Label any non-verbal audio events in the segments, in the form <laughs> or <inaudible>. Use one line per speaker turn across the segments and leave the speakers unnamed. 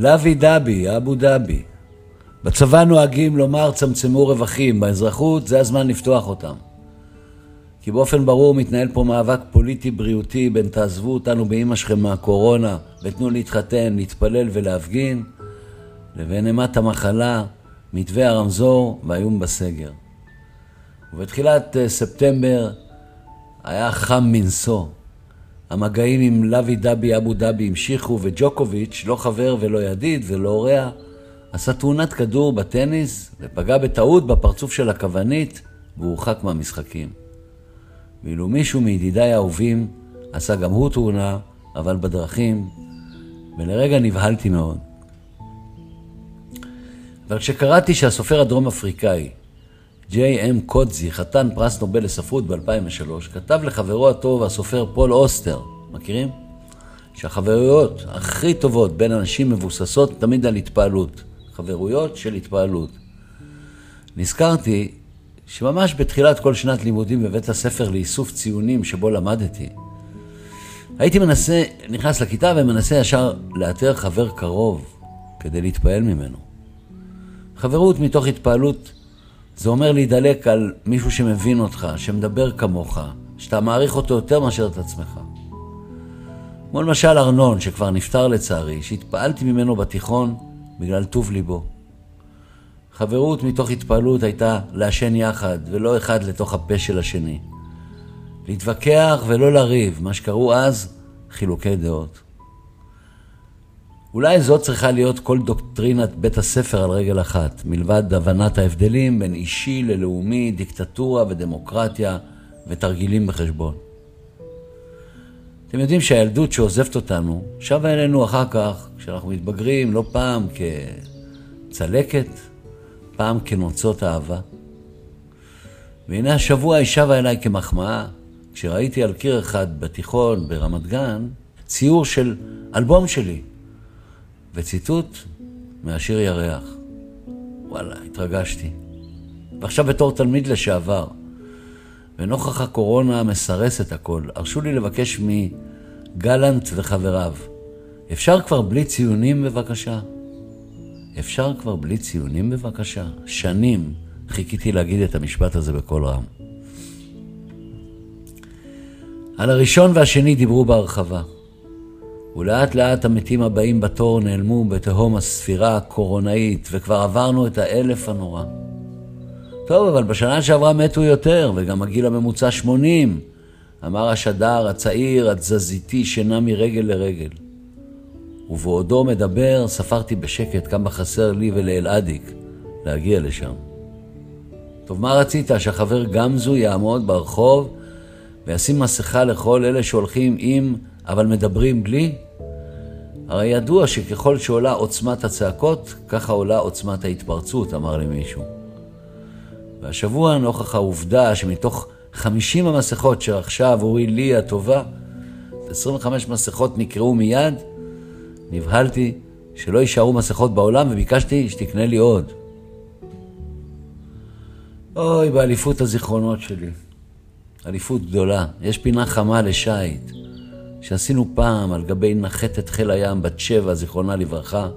לוי דבי, אבו דבי. בצבא נוהגים לומר צמצמו רווחים, באזרחות זה הזמן לפתוח אותם. כי באופן ברור מתנהל פה מאבק פוליטי בריאותי בין תעזבו אותנו באימא שלכם מהקורונה ותנו להתחתן, להתפלל ולהפגין, לבין אימת המחלה, מתווה הרמזור והאיום בסגר. ובתחילת אה, ספטמבר היה חם מנשוא. המגעים עם lovey dovey אבו דאבי המשיכו, וג'וקוביץ', לא חבר ולא ידיד ולא אורח, עשה תאונת כדור בטניס ופגע בטעות בפרצוף של הקוונית והורחק מהמשחקים. ואילו מישהו מידידיי האהובים עשה גם הוא תאונה, אבל בדרכים, ולרגע נבהלתי מאוד. אבל כשקראתי שהסופר הדרום אפריקאי, ג'יי אם קוטזי, חתן פרס נובל לספרות ב-2003, כתב לחברו הטוב הסופר פול אוסטר, מכירים? שהחברויות הכי טובות בין אנשים מבוססות תמיד על התפעלות. חברויות של התפעלות. נזכרתי שממש בתחילת כל שנת לימודים בבית הספר לאיסוף ציונים שבו למדתי, הייתי מנסה, נכנס לכיתה ומנסה ישר לאתר חבר קרוב כדי להתפעל ממנו. חברות מתוך התפעלות זה אומר להידלק על מישהו שמבין אותך, שמדבר כמוך, שאתה מעריך אותו יותר מאשר את עצמך. כמו למשל ארנון, שכבר נפטר לצערי, שהתפעלתי ממנו בתיכון בגלל טוב ליבו. חברות מתוך התפעלות הייתה לעשן יחד, ולא אחד לתוך הפה של השני. להתווכח ולא לריב, מה שקראו אז חילוקי דעות. אולי זאת צריכה להיות כל דוקטרינת בית הספר על רגל אחת, מלבד הבנת ההבדלים בין אישי ללאומי, דיקטטורה ודמוקרטיה ותרגילים בחשבון. אתם יודעים שהילדות שעוזבת אותנו, שבה אלינו אחר כך, כשאנחנו מתבגרים, לא פעם כצלקת, פעם כנוצות אהבה. והנה השבוע היא שבה אליי כמחמאה, כשראיתי על קיר אחד בתיכון ברמת גן, ציור של אלבום שלי, וציטוט מהשיר ירח. וואלה, התרגשתי. ועכשיו בתור תלמיד לשעבר, ונוכח הקורונה המסרס את הכל, הרשו לי לבקש מגלנט וחבריו, אפשר כבר בלי ציונים בבקשה? אפשר כבר בלי ציונים בבקשה? שנים חיכיתי להגיד את המשפט הזה בקול רם. על הראשון והשני דיברו בהרחבה. ולאט לאט המתים הבאים בתור נעלמו בתהום הספירה הקורונאית, וכבר עברנו את האלף הנורא. טוב, אבל בשנה שעברה מתו יותר, וגם הגיל הממוצע 80, אמר השדר הצעיר, התזזיתי, שנע מרגל לרגל. ובעודו מדבר, ספרתי בשקט כמה חסר לי ולאלעדיק להגיע לשם. טוב, מה רצית? שהחבר גמזו יעמוד ברחוב וישים מסכה לכל אלה שהולכים עם, אבל מדברים בלי? הרי ידוע שככל שעולה עוצמת הצעקות, ככה עולה עוצמת ההתפרצות, אמר לי מישהו. והשבוע, נוכח העובדה שמתוך 50 המסכות שרכשה עבורי לי הטובה, 25 מסכות נקראו מיד, נבהלתי שלא יישארו מסכות בעולם וביקשתי שתקנה לי עוד. אוי, באליפות הזיכרונות שלי. אליפות גדולה. יש פינה חמה לשייט, שעשינו פעם על גבי נחתת חיל הים בת שבע, זיכרונה לברכה,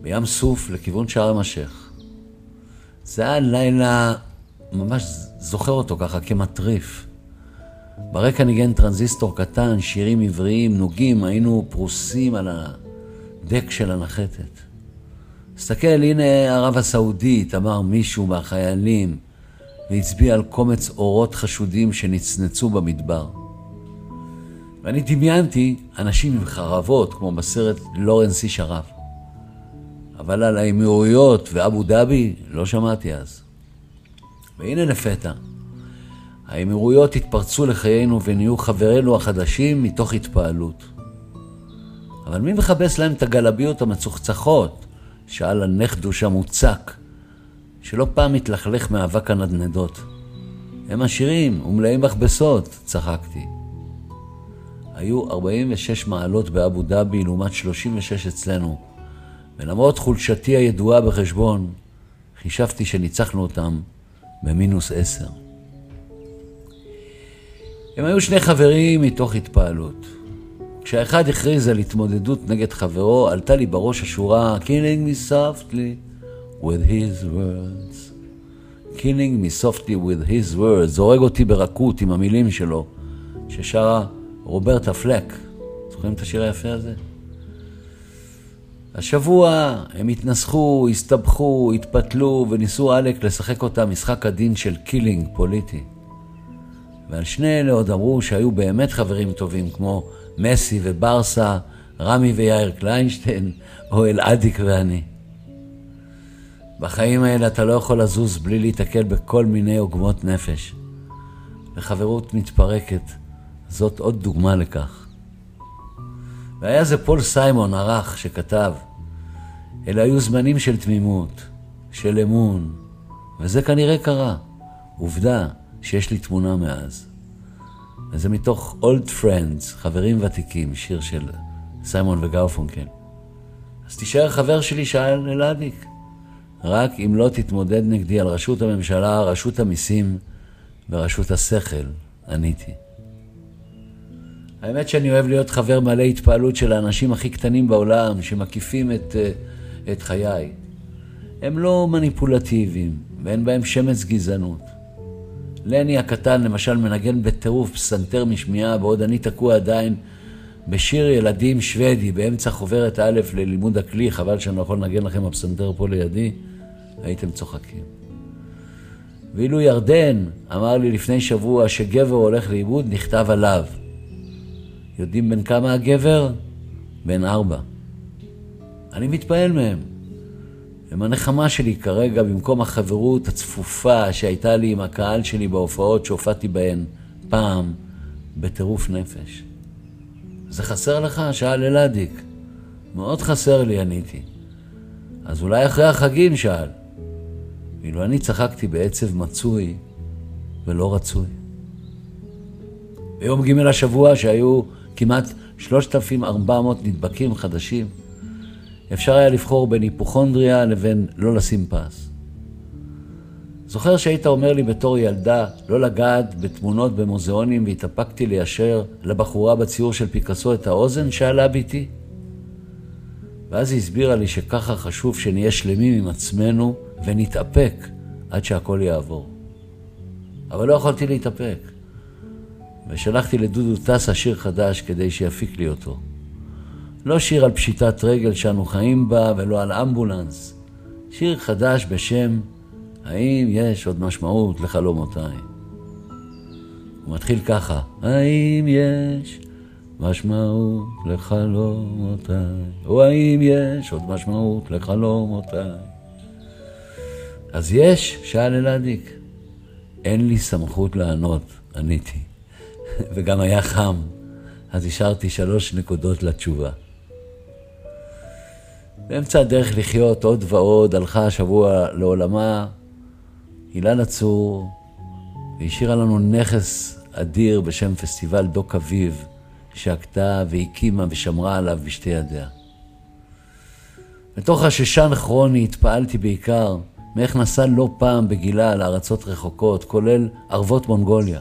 בים סוף לכיוון שער המשך. זה היה לילה, ממש זוכר אותו ככה כמטריף. ברקע ניגן טרנזיסטור קטן, שירים עבריים, נוגים, היינו פרוסים על הדק של הנחתת. תסתכל, הנה ערב הסעודית, אמר מישהו מהחיילים, והצביע על קומץ אורות חשודים שנצנצו במדבר. ואני דמיינתי אנשים עם חרבות, כמו בסרט לורנס איש ערב. אבל על האמירויות ואבו דאבי לא שמעתי אז. והנה לפתע, האמירויות התפרצו לחיינו ונהיו חברינו החדשים מתוך התפעלות. אבל מי מכבס להם את הגלביות המצוחצחות? שאל הנכדוש המוצק, שלא פעם התלכלך מאבק הנדנדות. הם עשירים ומלאים מכבסות, צחקתי. היו 46 מעלות באבו דאבי לעומת 36 אצלנו, ולמרות חולשתי הידועה בחשבון, חישבתי שניצחנו אותם במינוס עשר. הם היו שני חברים מתוך התפעלות. כשהאחד הכריז על התמודדות נגד חברו, עלתה לי בראש השורה Killing me softly with his words. Killing me softly with his words. זורג אותי ברכות עם המילים שלו, ששרה רוברטה פלק. זוכרים את השיר היפה הזה? השבוע הם התנסחו, הסתבכו, התפתלו וניסו עלק לשחק אותה משחק הדין של killing פוליטי. ועל שני אלה עוד אמרו שהיו באמת חברים טובים, כמו מסי וברסה, רמי ויאיר קליינשטיין, או אלעדיק ואני. בחיים האלה אתה לא יכול לזוז בלי להיתקל בכל מיני עוגמות נפש. וחברות מתפרקת, זאת עוד דוגמה לכך. והיה זה פול סיימון הרך שכתב, אלה היו זמנים של תמימות, של אמון, וזה כנראה קרה. עובדה שיש לי תמונה מאז. וזה מתוך Old Friends, חברים ותיקים, שיר של סיימון וגרפונקל. אז תישאר חבר שלי, שאל אלעדיק. רק אם לא תתמודד נגדי על ראשות הממשלה, ראשות המיסים ורשות השכל, עניתי. האמת שאני אוהב להיות חבר מלא התפעלות של האנשים הכי קטנים בעולם, שמקיפים את, אה, את חיי. הם לא מניפולטיביים, ואין בהם שמץ גזענות. לני הקטן למשל מנגן בטירוף פסנתר משמיעה, בעוד אני תקוע עדיין בשיר ילדים שוודי באמצע חוברת א' ללימוד הכלי, חבל שאני לא יכול לנגן לכם הפסנתר פה לידי, הייתם צוחקים. ואילו ירדן אמר לי לפני שבוע שגבר הולך לאיבוד, נכתב עליו. יודעים בן כמה הגבר? בן ארבע. אני מתפעל מהם. הם הנחמה שלי כרגע במקום החברות הצפופה שהייתה לי עם הקהל שלי בהופעות שהופעתי בהן פעם בטירוף נפש. זה חסר לך? שאל אלעדיק. מאוד חסר לי, עניתי. אז אולי אחרי החגים, שאל. ואילו אני צחקתי בעצב מצוי ולא רצוי. ביום ג' השבוע, שהיו כמעט 3,400 נדבקים חדשים, אפשר היה לבחור בין היפוכונדריה לבין לא לשים פס. זוכר שהיית אומר לי בתור ילדה לא לגעת בתמונות במוזיאונים והתאפקתי ליישר לבחורה בציור של פיקאסו את האוזן? שאלה ביתי. ואז היא הסבירה לי שככה חשוב שנהיה שלמים עם עצמנו ונתאפק עד שהכל יעבור. אבל לא יכולתי להתאפק. ושלחתי לדודו טסה שיר חדש כדי שיפיק לי אותו. לא שיר על פשיטת רגל שאנו חיים בה ולא על אמבולנס. שיר חדש בשם האם יש עוד משמעות לחלומותיי? הוא מתחיל ככה, האם יש משמעות לחלומותיי? או האם יש עוד משמעות לחלומותיי? אז יש? שאל אלעדיק. אין לי סמכות לענות, עניתי. <laughs> וגם היה חם, אז השארתי שלוש נקודות לתשובה. באמצע הדרך לחיות עוד ועוד הלכה השבוע לעולמה אילנה צור, והשאירה לנו נכס אדיר בשם פסטיבל דוק אביב, שהגתה והקימה ושמרה עליו בשתי ידיה. בתוך הששן כרוני התפעלתי בעיקר מאיך נסע לא פעם בגילה לארצות רחוקות, כולל ערבות מונגוליה.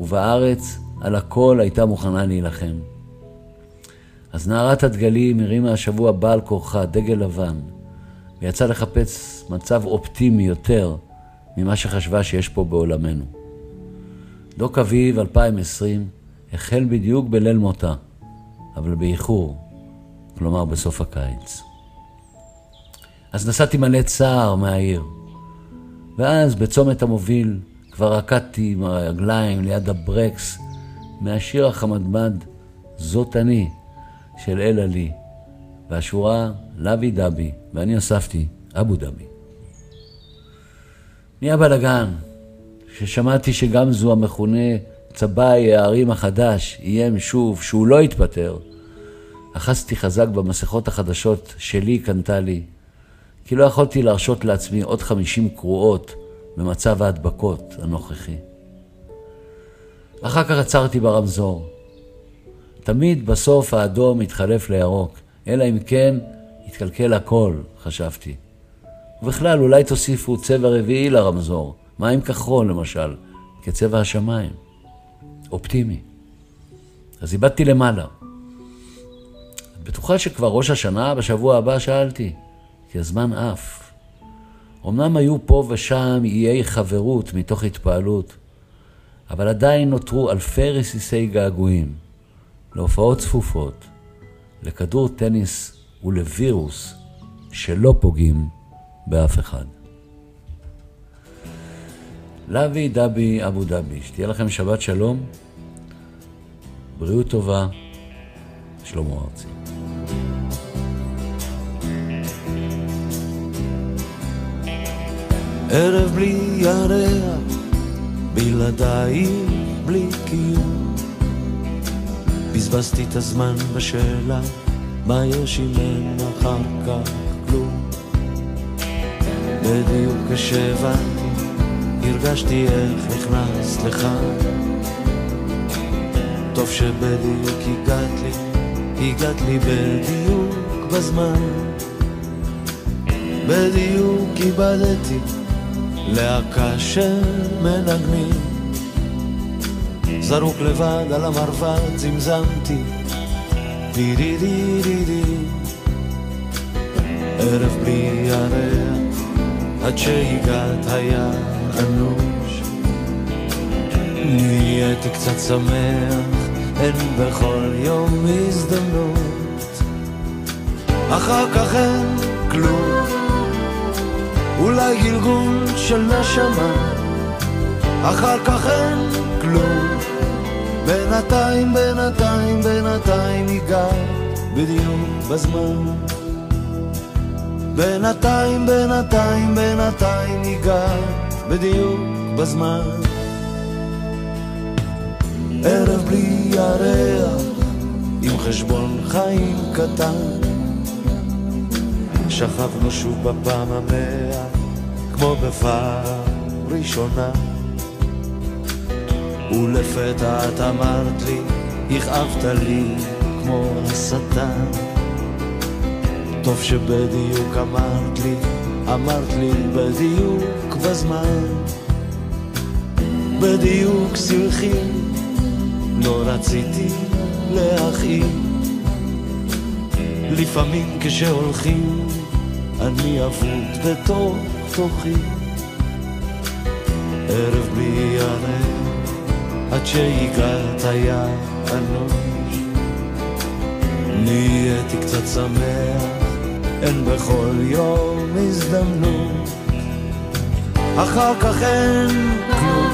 ובארץ על הכל הייתה מוכנה להילחם. אז נערת הדגלים הרימה השבוע בעל כורחה דגל לבן, ויצאה לחפש מצב אופטימי יותר ממה שחשבה שיש פה בעולמנו. דוק אביב 2020 החל בדיוק בליל מותה, אבל באיחור, כלומר בסוף הקיץ. אז נסעתי מלא צער מהעיר, ואז בצומת המוביל כבר רקדתי עם הרגליים ליד הברקס מהשיר החמדמד "זאת אני" של אל עלי, והשורה לוי דבי, ואני הוספתי אבו דבי. נהיה בלאגן, כששמעתי שגם זו המכונה צבאי הערים החדש איים שוב שהוא לא יתפטר, אחזתי חזק במסכות החדשות שלי קנתה לי, כי לא יכולתי להרשות לעצמי עוד חמישים קרועות במצב ההדבקות הנוכחי. אחר כך עצרתי ברמזור. תמיד בסוף האדום מתחלף לירוק, אלא אם כן יתקלקל הכל, חשבתי. ובכלל, אולי תוסיפו צבע רביעי לרמזור, מים כחול למשל, כצבע השמיים. אופטימי. אז איבדתי למעלה. את בטוחה שכבר ראש השנה בשבוע הבא שאלתי? כי הזמן עף. אמנם היו פה ושם איי חברות מתוך התפעלות, אבל עדיין נותרו אלפי רסיסי געגועים להופעות צפופות, לכדור טניס ולווירוס שלא פוגעים באף אחד. לוי דבי אבו דבי, שתהיה לכם שבת שלום, בריאות טובה, שלמה ארצי.
ערב בלי ירח, בלעדיי בלי קיום. בזבזתי את הזמן בשאלה, מה יש אם אין אחר כך כלום. בדיוק כשהבנתי, הרגשתי איך נכנס לך. טוב שבדיוק הגעת לי, הגעת לי בדיוק בזמן. בדיוק איבדתי להקה של מנגנים. זרוק לבד על המרבד זמזמתי, די די די די די. ערב בלי ירח, עד שהגעת היה אנוש. נהייתי קצת שמח, אין בכל יום הזדמנות. אחר כך אין כלום. אולי גלגול של נשמה, אחר כך אין כלום. בינתיים, בינתיים, בינתיים ניגע בדיוק בזמן. בינתיים, בינתיים, בינתיים ניגע בדיוק בזמן. ערב בלי ירח, עם חשבון חיים קטן. שכבנו שוב בפעם המאה, כמו בפעם ראשונה. ולפתע את אמרת לי, הכאבת לי כמו השטן. טוב שבדיוק אמרת לי, אמרת לי בדיוק בזמן. בדיוק סלחי, לא רציתי להכאיב. לפעמים כשהולכים אני אבוד בתוך תוכי. ערב בלי ירח עד שהגעת היה אנוש. נהייתי קצת שמח אין בכל יום הזדמנות. אחר כך אין כלום.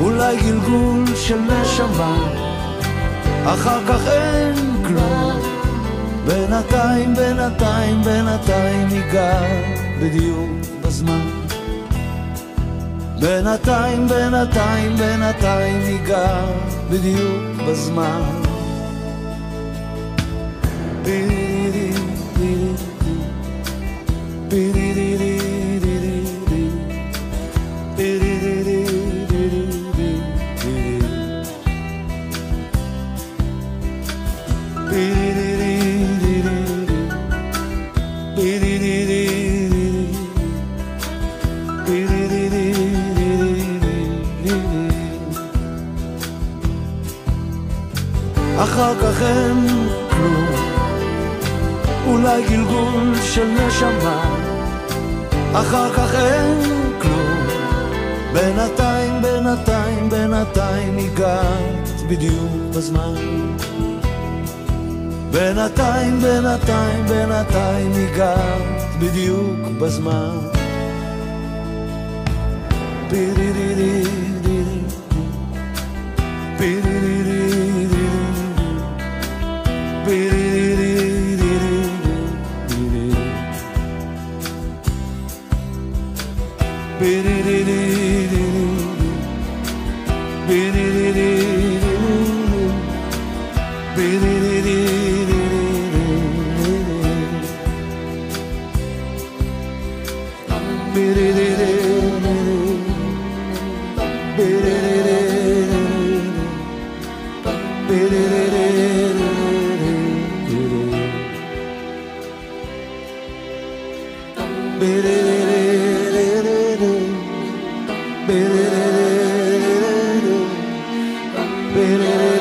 אולי גלגול של נשמה. אחר כך אין כלום בינתיים, בינתיים, בינתיים ניגע בדיוק בזמן. בינתיים, בינתיים, בינתיים ניגע בדיוק בזמן. אחר נשמה, אחר כך אין כלום, בינתיים, בינתיים, בינתיים הגעת בדיוק בזמן. בינתיים, בינתיים, בינתיים הגעת בדיוק בזמן. פירי-די-די, פירי-די-די, been believe.